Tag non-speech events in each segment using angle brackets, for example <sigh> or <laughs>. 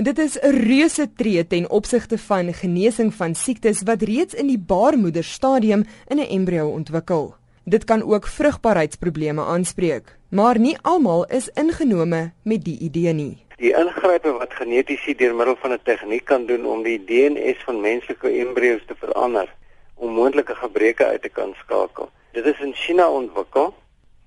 Dit is 'n reuse tree ten opsigte van genesing van siektes wat reeds in die baarmoederstadium in 'n embrio ontwikkel. Dit kan ook vrugbaarheidsprobleme aanspreek, maar nie almal is ingenome met die idee nie. Die ingrype wat genetiese deur middel van 'n tegniek kan doen om die DNA van menslike embrio's te verander om moontlike gebreke uit te kan skakel. Dit is in China ontwikkel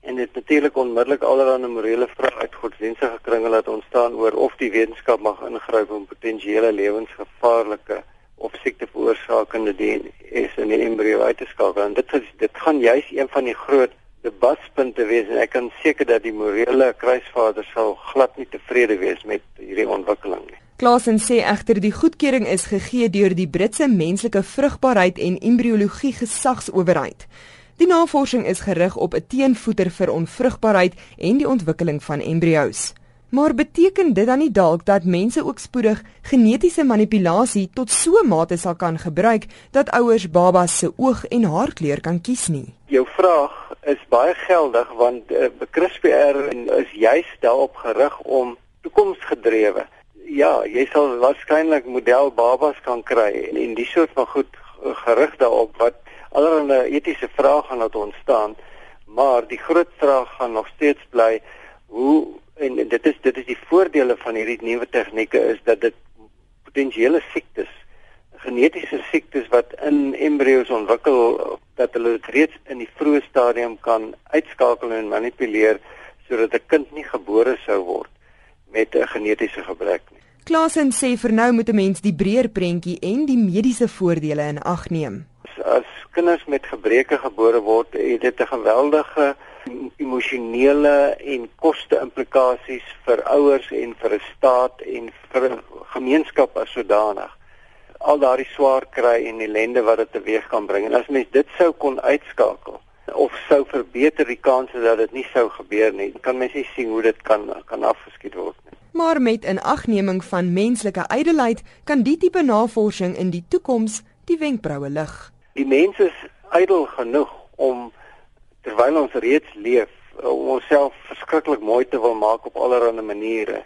en dit natuurlik onmiddellik allerlei morele vrae uit godsdienstige kringe laat ontstaan oor of die wetenskap mag ingryp om potensiële lewensgevaarlike of siekte veroorsakende DNA in die embrio uit te skakel. En dit is dit gaan juis een van die groot debatpunte wees en ek kan seker dat die morele kruisvader sal glad nie tevrede wees met hierdie ontwikkeling nie. Klasen sê egter die goedkeuring is gegee deur die Britse menslike vrugbaarheid en embriologie gesagsowerheid. Die navorsing is gerig op 'n teenvoeter vir onvrugbaarheid en die ontwikkeling van embrio's. Maar beteken dit dan nie dalk dat mense ook spoedig genetiese manipulasie tot so 'n mate sal kan gebruik dat ouers babas se oog en haarkleur kan kies nie? Jou vraag is baie geldig want uh, CRISPR is juis daarop gerig om toekomsgedrewe. Ja, jy sal waarskynlik model babas kan kry en, en die soort van goed gerig daarop wat allerlei etiese vrae gaan laat ontstaan, maar die groot vraag gaan nog steeds bly hoe en dit is dit is die voordele van hierdie nuwe tegnieke is dat dit potensiële siektes genetiese siektes wat in embrio's ontwikkel dat hulle dit reeds in die vroeë stadium kan uitskakel en manipuleer sodat 'n kind nie gebore sou word met 'n genetiese gebrek nie. Klasen sê vir nou moet 'n mens die breër prentjie en die mediese voordele in ag neem as kinders met gebreke gebore word, het dit 'n geweldige emosionele en koste implikasies vir ouers en vir 'n staat en vir 'n gemeenskap as sodanig. Al daardie swaar kry en ellende wat dit teweeg kan bring. En as mens dit sou kon uitskakel of sou verbeter die kanse dat dit nie sou gebeur nie, kan mens nie sien hoe dit kan kan afgeskied word nie. Maar met 'n agneming van menslike ydelheid kan die tipe navorsing in die toekoms die wenkbroue lig. Die mens is ydel genoeg om terwyl ons reeds leef om onsself verskriklik mooi te wil maak op allerlei maniere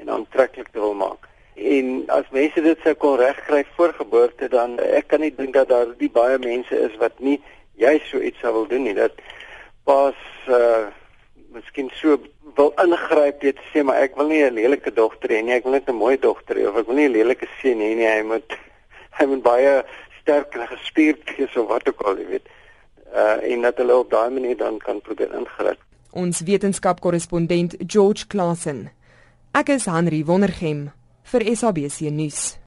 en aantreklik te wil maak. En as mense dit sou kon regkry voor geboorte dan ek kan nie dink dat daar die baie mense is wat nie jy so iets sou wil doen nie. Dat pas uh miskien so wil ingryp dit sê maar ek wil nie 'n lelike dogter hê nie, ek wil net 'n mooi dogter hê of ek wil nie 'n lelike seun hê nie, hy moet <laughs> hy moet baie sterk en gespierd is of wat ook al jy weet. Uh en dat hulle op daai manier dan kan probeer ingryp. Ons wetenskapkorrespondent George Klassen. Ek is Henry Wondergem vir SABC nuus.